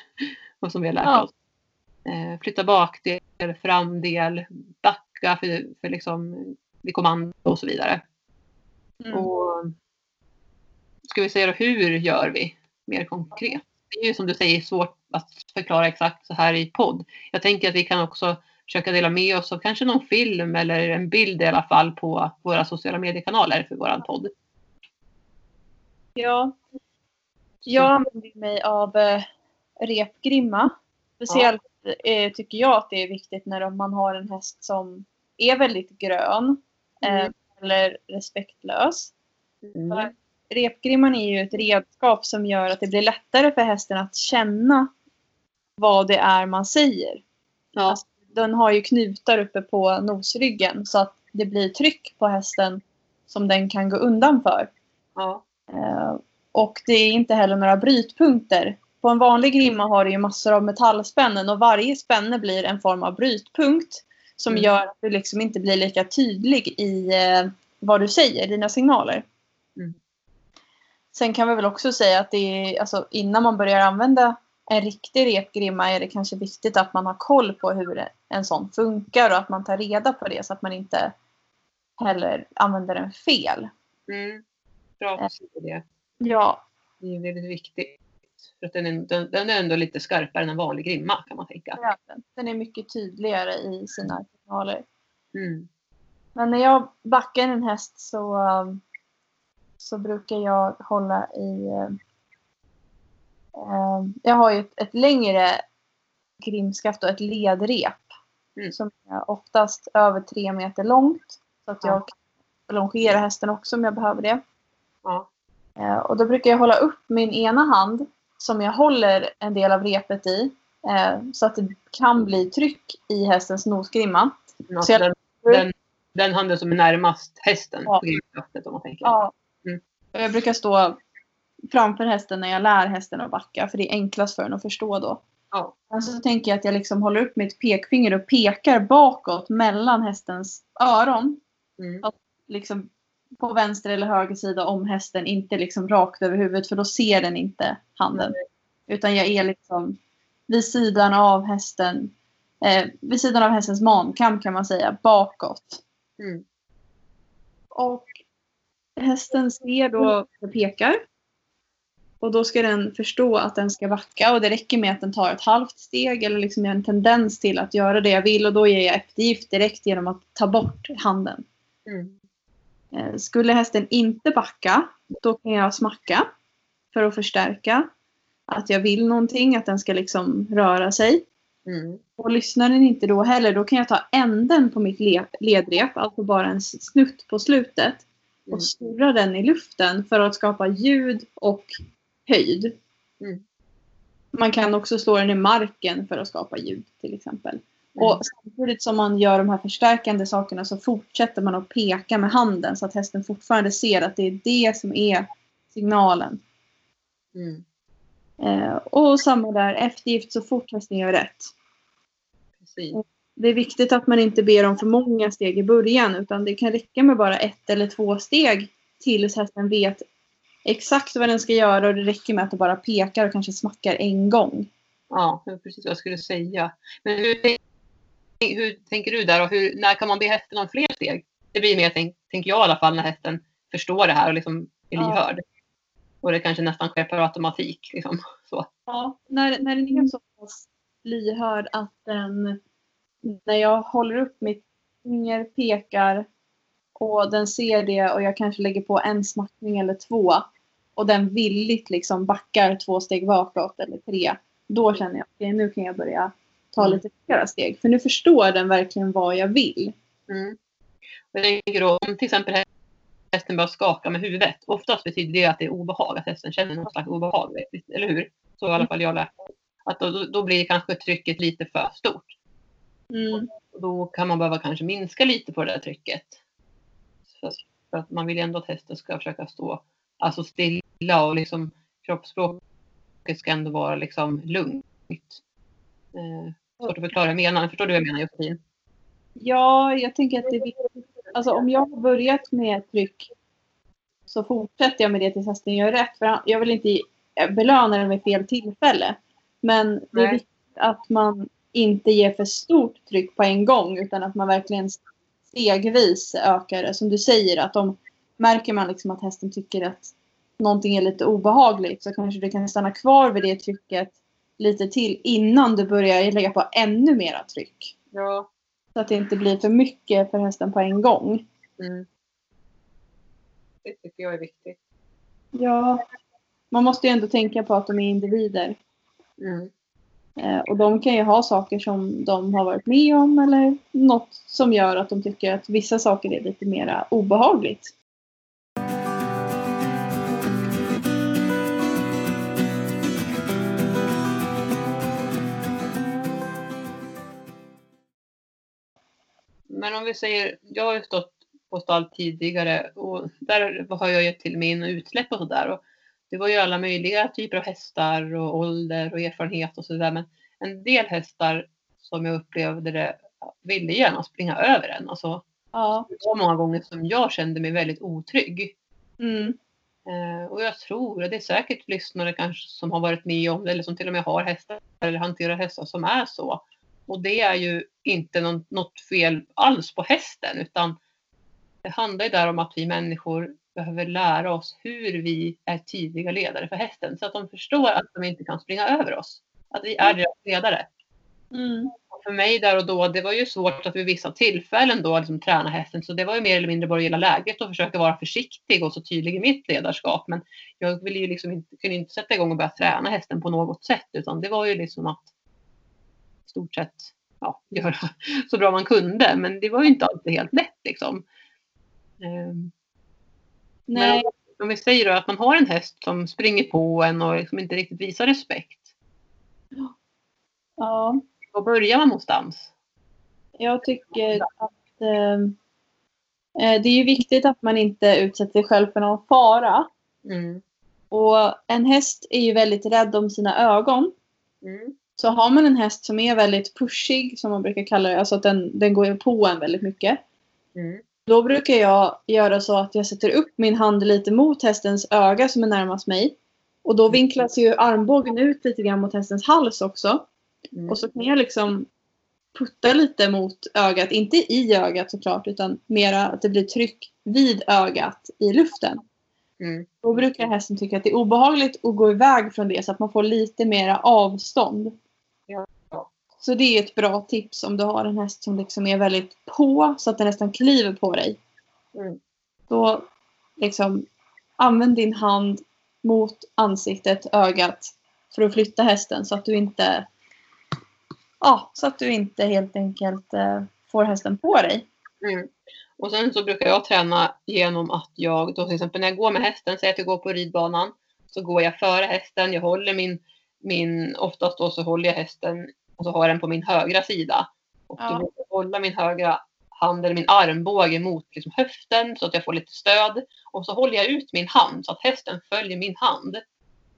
[LAUGHS] och som vi har lärt Ja. oss. Eh, flytta bakdel, framdel, backa för, för liksom, vid kommando och så vidare. Mm. Och ska vi säga då, hur gör vi mer konkret? Det är ju som du säger svårt att förklara exakt så här i podd. Jag tänker att vi kan också försöka dela med oss av kanske någon film eller en bild i alla fall på våra sociala mediekanaler för våran podd. Ja. Jag använder mig av eh, repgrimma. Speciellt eh, tycker jag att det är viktigt när man har en häst som är väldigt grön eh, Mm. eller respektlös. Mm. Repgrimman är ju ett redskap som gör att det blir lättare för hästen att känna vad det är man säger. Ja, Alltså, den har ju knutar uppe på nosryggen så att det blir tryck på hästen som den kan gå undan för. ja, Eh, och det är inte heller några brytpunkter. På en vanlig grimma har du ju massor av metallspännen och varje spänne blir en form av brytpunkt som Mm. gör att du liksom inte blir lika tydlig i eh, vad du säger, dina signaler. Mm. Sen kan vi väl också säga att det är, alltså, innan man börjar använda en riktig repgrimma är det kanske viktigt att man har koll på hur en sån funkar och att man tar reda på det så att man inte heller använder den fel. mm. Bra att se det. Ja, Det är väldigt viktigt. För den, är, den, den är ändå lite skarpare än en vanlig grimma kan man tänka. är den. Är mycket tydligare i sina signaler. Mm. Men när jag backar en häst så, så brukar jag hålla i... um, um, jag har ju ett, ett längre grimskaft och ett ledrep. Mm. Som är oftast över tre meter långt. Så att jag Ja. kan longera hästen också om jag behöver det. Ja. Eh, Och då brukar jag hålla upp min ena hand som jag håller en del av repet i. eh, Så att det kan bli tryck i hästens nosgrimma. Alltså jag- den, den, den handen som är närmast hästen Ja. på grimskaftet om man tänker. Ja. Mm. Jag brukar stå framför hästen när jag lär hästen att backa för det är enklast för den att förstå då. Ja. Och så tänker jag att jag liksom håller upp mitt pekfinger och pekar bakåt mellan hästens öron. Mm. Liksom på vänster eller höger sida om hästen, inte liksom rakt över huvudet för då ser den inte handen. Utan jag är liksom vid sidan av hästen, eh, vid sidan av hästens mankam kan man säga, bakåt. Mm. Och hästen ser då jag pekar. Och då ska den förstå att den ska backa och det räcker med att den tar ett halvt steg eller liksom en tendens till att göra det jag vill och då ger jag eftergift direkt genom att ta bort handen. Mm. Eh, Skulle hästen inte backa, då kan jag smacka för att förstärka att jag vill någonting, att den ska liksom röra sig. Mm. Och lyssnar den inte då heller, då kan jag ta änden på mitt le- ledrep, alltså bara en snutt på slutet, Mm. och snurra den i luften för att skapa ljud och höjd. Mm. Man kan också slå den i marken för att skapa ljud till exempel. Mm. Och samtidigt som man gör de här förstärkande sakerna så fortsätter man att peka med handen så att hästen fortfarande ser att det är det som är signalen. Mm. Eh, och samma där, eftergift så fort hästen gör rätt. Precis. Det är viktigt att man inte ber om för många steg i början utan det kan räcka med bara ett eller två steg tills hästen vet exakt vad den ska göra och det räcker med att du bara pekar och kanske smackar en gång. Ja, precis vad jag skulle säga. Men hur, hur tänker du där och hur, när kan man be hästen om fler steg? Det blir mer, tänk, tänker jag i alla fall, när hästen förstår det här och liksom är Ja. lyhörd. Och det kanske nästan sker per automatik. Liksom. Så. Ja, när, när den är så pass lyhörd att den, när jag håller upp mitt finger, pekar och den ser det och jag kanske lägger på en smackning eller två och den villigt liksom backar två steg bakåt eller tre. Då känner jag att nu kan jag börja ta Mm. lite flera steg. För nu förstår den verkligen vad jag vill. Mm. Och jag tänker då, om till exempel hästen börjar skaka med huvudet. Oftast betyder det att det är obehag, att hästen känner något slags obehag. Eller hur? Så i alla fall jag lärt mig. Att då, då- blir kanske trycket lite för stort. Mm. Och då kan man behöva kanske minska lite på det där trycket. För, för att man vill ändå att hästen ska försöka stå alltså stilla och liksom kroppsspråket ska ändå vara liksom lugnt. Eh, svårt att förklara vad jag menar. Förstår du vad jag menar Josefin? Ja, jag tänker att det är viktigt. Alltså om jag har börjat med tryck så fortsätter jag med det tills hästen gör rätt. För jag vill inte belöna den vid fel tillfälle. Men det är viktigt att man inte ger för stort tryck på en gång utan att man verkligen stegvis ökar det. Som du säger, att om märker man liksom att hästen tycker att någonting är lite obehagligt så kanske du kan stanna kvar vid det trycket lite till innan du börjar lägga på ännu mera tryck. Ja. Så att det inte blir för mycket för hästen på en gång. Mm. Det tycker jag är viktigt. Ja. Man måste ju ändå tänka på att de är individer. Mm. Eh, och de kan ju ha saker som de har varit med om eller något som gör att de tycker att vissa saker är lite mera obehagligt. Men om vi säger, jag har ju stått på stall tidigare och där har jag gett till min utsläpp och sådär. Och det var ju alla möjliga typer av hästar och ålder och erfarenhet och sådär. Men en del hästar som jag upplevde det ville gärna springa över en. Alltså, Ja. det var många gånger som jag kände mig väldigt otrygg. Mm. Eh, och jag tror, och det är säkert lyssnare kanske som har varit med om det eller som till och med har hästar eller hanterar hästar som är så. Och det är ju inte något fel alls på hästen utan det handlar ju där om att vi människor behöver lära oss hur vi är tidiga ledare för hästen så att de förstår att de inte kan springa över oss. Att vi är deras ledare. Mm. Och för mig där och då, det var ju svårt att vid vissa tillfällen då liksom träna hästen. Så det var ju mer eller mindre bara att gilla läget och försöka vara försiktig och så tydlig i mitt ledarskap. Men jag ville ju liksom inte, kunde inte sätta igång och börja träna hästen på något sätt. Utan det var ju liksom att stort sett ja, [LAUGHS] göra så bra man kunde. Men det var ju inte alltid helt lätt liksom. Ehm, Nej. Men om vi säger då att man har en häst som springer på en och liksom inte riktigt visar respekt. Ja. Var börjar man någonstans? Jag tycker att eh, eh, det är ju viktigt att man inte utsätter sig själv för någon fara. Mm. Och en häst är ju väldigt rädd om sina ögon. Mm. Så har man en häst som är väldigt pushig, som man brukar kalla det, alltså att den, den går på en väldigt mycket. Mm. Då brukar jag göra så att jag sätter upp min hand lite mot hästens öga som är närmast mig. Och då vinklas ju armbågen ut lite grann mot hästens hals också. Mm. Och så kan jag liksom putta lite mot ögat, inte i ögat såklart, utan mera att det blir tryck vid ögat i luften. Mm. Då brukar hästen tycka att det är obehagligt att gå iväg från det så att man får lite mera avstånd. Så det är ett bra tips om du har en häst som liksom är väldigt på så att den nästan kliver på dig. Mm. Då liksom använd din hand mot ansiktet, ögat för att flytta hästen så att du inte ja, så att du inte helt enkelt eh, får hästen på dig. Mm. Och sen så brukar jag träna genom att jag, då till exempel när jag går med hästen, säg att jag går på ridbanan, så går jag före hästen, jag håller min, min oftast då så håller jag hästen och så har jag den på min högra sida. Och Ja. då brukar jag hålla min högra hand eller min armbåge mot liksom höften så att jag får lite stöd. Och så håller jag ut min hand så att hästen följer min hand.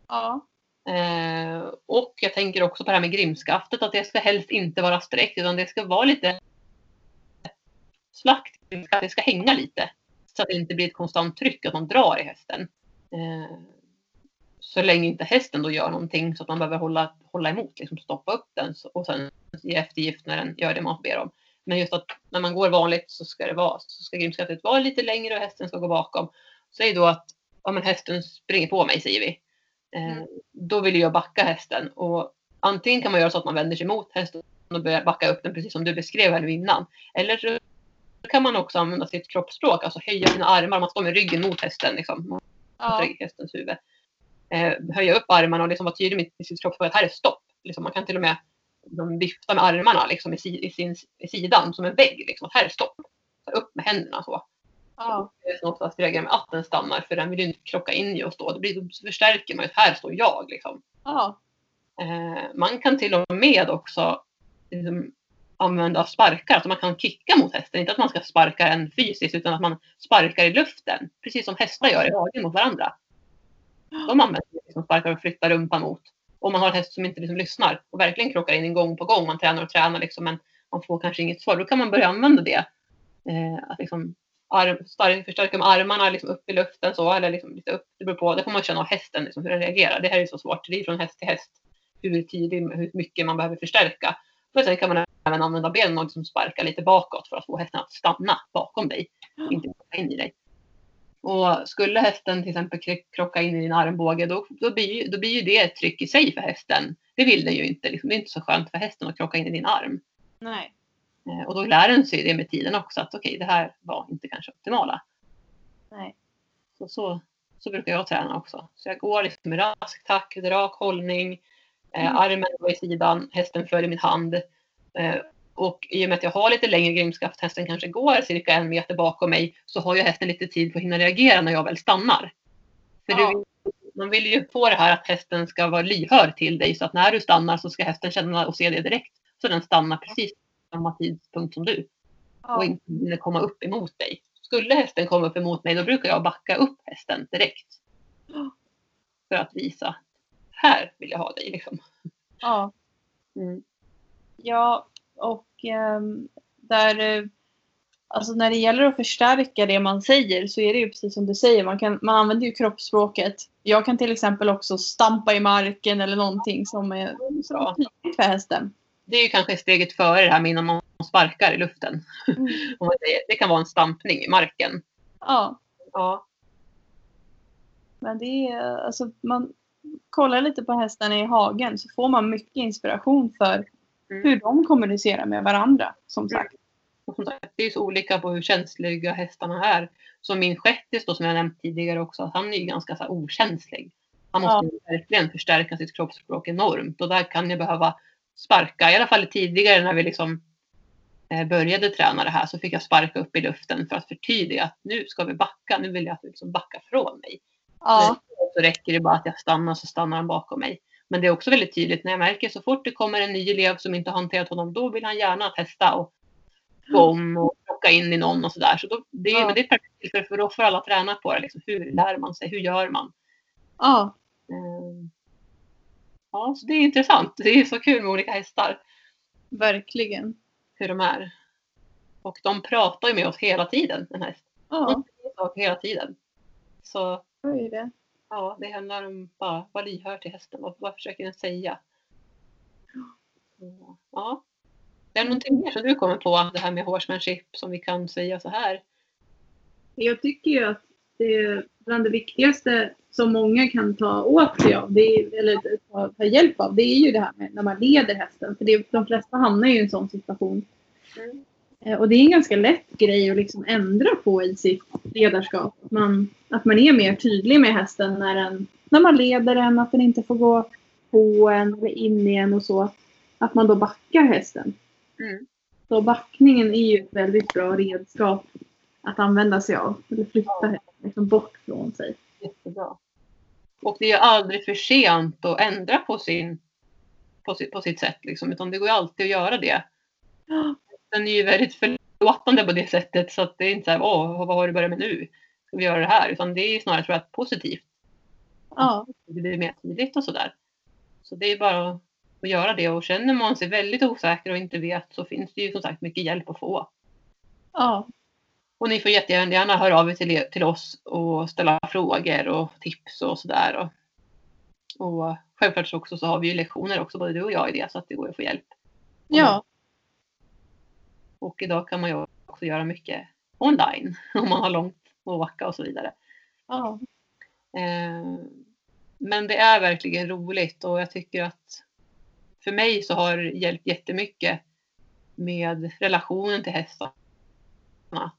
Ja. Eh, och jag tänker också på det här med grimskaftet, att det ska helst inte vara sträckt utan det ska vara lite slakt, att det ska hänga lite. Så att det inte blir ett konstant tryck, att man drar i hästen. Eh, så länge inte hästen då gör någonting så att man behöver hålla, hålla emot, liksom stoppa upp den och sen ge eftergift när den gör det man ber om. Men just att när man går vanligt så ska det vara, så ska grimskaftet vara lite längre och hästen ska gå bakom. Säg då att ja, men hästen springer på mig, säger vi. Eh, Mm. Då vill jag backa hästen. Och antingen kan man göra så att man vänder sig mot hästen och börjar backa upp den precis som du beskrev här innan. Eller så kan man också använda sitt kroppsspråk, alltså höja sina armar. Man står med ryggen mot hästen, liksom, Ja. hästens huvud. Eh, höja upp armarna och liksom vara tydlig med sitt kroppsspråk att här är stopp. Liksom, man kan till och med de vifta med armarna liksom, i, si, i, sin, i sidan som en vägg. Liksom. Här stopp. Upp med händerna så. Ja. Det är oftast reagerar med att den stannar för den vill ju inte krocka in i oss då. Då, blir, då förstärker man ju att här står jag. Liksom. Ja. Eh, man kan till och med också liksom, använda sparkar, alltså man kan kicka mot hästen. Inte att man ska sparka den fysiskt utan att man sparkar i luften. Precis som hästar gör i hagen mot varandra. De använder liksom sparkar och flyttar rumpan mot. Om man har en häst som inte liksom lyssnar och verkligen krockar in en gång på gång. Man tränar och tränar liksom, men man får kanske inget svar. Då kan man börja använda det. Eh, att liksom arm, stark, förstärka med armarna liksom upp i luften så, eller liksom lite upp. Det beror på. Det får man känna av hästen, liksom, hur den reagerar. Det här är så svårt. Det är från häst till häst. Hur tidigt, hur mycket man behöver förstärka. Och sen kan man även använda benen och liksom sparka lite bakåt för att få hästen att stanna bakom dig. Inte in i dig. Och skulle hästen till exempel krocka in i din armbåge då, då, blir, då blir ju det ett tryck i sig för hästen. Det vill den ju inte. Liksom. Det är inte så skönt för hästen att krocka in i din arm. Nej. Eh, och då lär den sig det med tiden också att okej, okay, det här var inte kanske optimala. Nej. Så, så, så brukar jag träna också. Så jag går liksom i rask takt, rak hållning, eh, mm. armen går i sidan, hästen följer min hand. Eh, och i och med att jag har lite längre grimskaft, hästen kanske går cirka en meter bakom mig, så har ju hästen lite tid på att hinna reagera när jag väl stannar. För ja. du, man vill ju få det här att hästen ska vara lyhörd till dig, så att när du stannar så ska hästen känna och se det direkt. Så den stannar precis samma tidpunkt som du. Ja. Och inte komma upp emot dig. Skulle hästen komma upp emot mig, då brukar jag backa upp hästen direkt. Ja. [GASPS] För att visa, här vill jag ha dig liksom. Ja. Mm. Ja, och där Alltså när det gäller att förstärka det man säger så är det ju precis som du säger. Man, kan, man använder ju kroppsspråket. Jag kan till exempel också stampa i marken eller någonting som är så tydligt för hästen. Det är ju kanske steget före det här med innan man sparkar i luften. Mm. [LAUGHS] det kan vara en stampning i marken. Ja. ja. Men det är alltså man kollar lite på hästarna i hagen så får man mycket inspiration för mm. hur de kommunicerar med varandra som mm. sagt. Det är så olika på hur känsliga hästarna är. Som min shettis då som jag nämnt tidigare också, han är ju ganska så här, okänslig. Han måste ja. verkligen förstärka sitt kroppsspråk enormt och där kan jag behöva sparka, i alla fall tidigare när vi liksom eh, började träna det här så fick jag sparka upp i luften för att förtydliga att nu ska vi backa, nu vill jag att du liksom backar från mig. Ja. Så räcker det bara att jag stannar så stannar han bakom mig. Men det är också väldigt tydligt när jag märker så fort det kommer en ny elev som inte har hanterat honom, då vill han gärna testa och gå om och plocka in i någon och sådär. Så då, det, ja. men det är perfekt för, för då får alla träna på det. Liksom. Hur lär man sig? Hur gör man? Ja. Um, ja, så det är intressant. Det är så kul med olika hästar. Verkligen. Hur de är. Och de pratar ju med oss hela tiden, en häst. Ja. De hela tiden. Så så är det. Ja, det handlar om bara vara lyhörd till hästen. Vad, vad försöker den säga? Ja. Det är någonting mer som du kommer på, det här med horsemanship, som vi kan säga så här? Jag tycker ju att det är bland det viktigaste som många kan ta åt sig av, det är, eller ta, ta, hjälp av, det är ju det här med när man leder hästen. För det, de flesta hamnar ju i en sån situation. Mm. Eh, och det är en ganska lätt grej att liksom ändra på i sitt ledarskap. Att man, att man är mer tydlig med hästen när, den, när man leder den, att den inte får gå på en eller in i en och så. Att man då backar hästen. Mm. Så backningen är ju ett väldigt bra redskap att använda sig av. Eller flytta hästen liksom bort från sig. Jättebra. Och det är ju aldrig för sent att ändra på, sin, på, sitt, på sitt sätt. Liksom, utan det går ju alltid att göra det. Den är ju väldigt förlåtande på det sättet så att det är inte så här, åh, vad har du börjat med nu? Ska vi göra det här? Utan det är snarare tror jag, positivt. Ja. Det blir mer tydligt och sådär. Så det är bara att göra det och känner man sig väldigt osäker och inte vet så finns det ju som sagt mycket hjälp att få. Ja. Och ni får jättegärna höra av er till, till oss och ställa frågor och tips och sådär. Och, och självklart också så har vi ju lektioner också, både du och jag i det, så att det går att få hjälp. Ja. Och idag kan man ju också göra mycket online [LAUGHS] om man har långt att åka och så vidare. Ja. Eh, men det är verkligen roligt och jag tycker att för mig så har det hjälpt jättemycket med relationen till hästarna.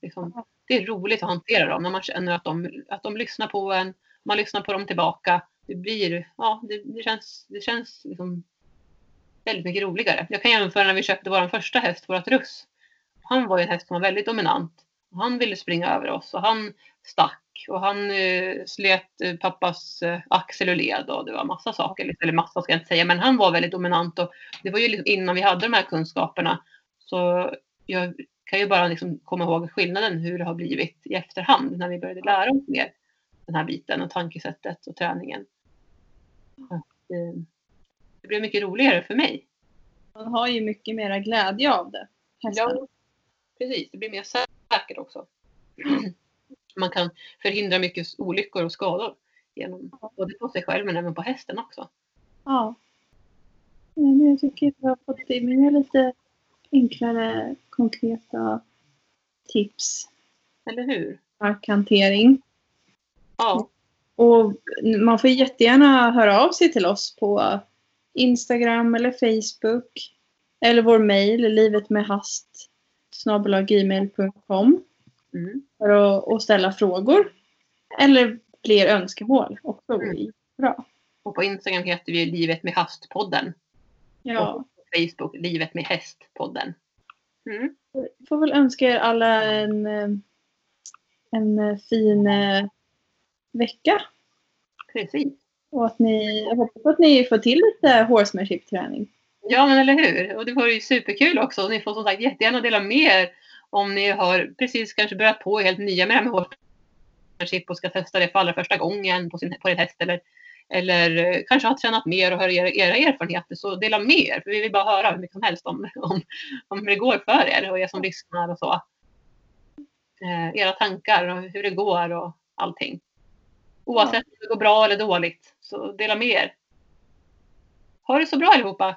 Liksom, det är roligt att hantera dem när man känner att de, att de lyssnar på en, man lyssnar på dem tillbaka. Det blir, ja, det, det känns, det känns liksom väldigt mycket roligare. Jag kan jämföra när vi köpte vår första häst, vårt russ. Han var ju en häst som var väldigt dominant. Han ville springa över oss och han stack och han eh, slet eh, pappas eh, axel och led och det var massa saker. Eller massa ska jag inte säga, men han var väldigt dominant och det var ju liksom innan vi hade de här kunskaperna. Så jag kan ju bara liksom komma ihåg skillnaden hur det har blivit i efterhand när vi började lära oss mer den här biten och tankesättet och träningen. Att, eh, det blev mycket roligare för mig. Man har ju mycket mera glädje av det. hästarna. Ja, precis. Det blir mer säkert också. [CLEARS THROAT] Man kan förhindra mycket olyckor och skador genom både på sig själv men även på hästen också. Ja. Men jag tycker att vi har fått med lite enklare konkreta tips. Eller hur? Markhantering. Ja, Och man får jättegärna höra av sig till oss på Instagram eller Facebook. Eller vår mejl livetmedhast gmail.com mm. för att och ställa frågor. Eller fler önskemål också. Mm. Bra. och på Instagram heter vi Livet med Hast-podden. Ja. Och på Facebook Livet med Häst-podden. Mm. Jag får väl önska er alla en, en fin eh, vecka. Precis. Och att ni, jag hoppas att ni får till lite horsemanship-träning. Ja, men eller hur? Och det vore ju superkul också. Och Ni får som sagt jättegärna dela med er om ni har precis kanske börjat på helt nya med det här med horsemanship och ska testa det för allra första gången på sin, på din häst eller, eller eh, kanske har tränat mer och hör era, era erfarenheter. Så dela med er, för vi vill bara höra hur mycket som helst om, [LAUGHS] om, om hur det går för er och er som lyssnar och så. Eh, era tankar och hur det går och allting. Oavsett om det går bra eller dåligt, så dela med er. Ha det så bra allihopa!